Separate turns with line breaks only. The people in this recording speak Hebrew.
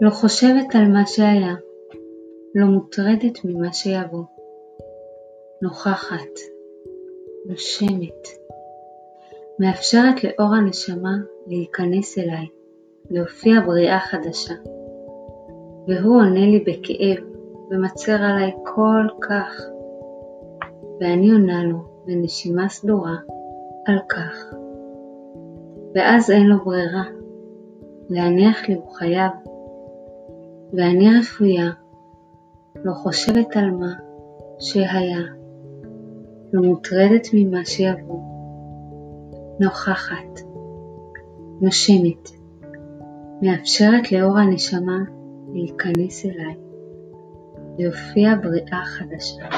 לא חושבת על מה שהיה, לא מוטרדת ממה שיבוא. נוכחת, נושמת, מאפשרת לאור הנשמה להיכנס אליי, להופיע בריאה חדשה. והוא עונה לי בכאב ומצר עליי כל כך, ואני עונה לו בנשימה סדורה על כך. ואז אין לו ברירה, להניח לי הוא חייב, ואני רפויה, לא חושבת על מה שהיה, לא מוטרדת ממה שיבוא, נוכחת, נושמת, מאפשרת לאור הנשמה להיכנס אליי, להופיע בריאה חדשה.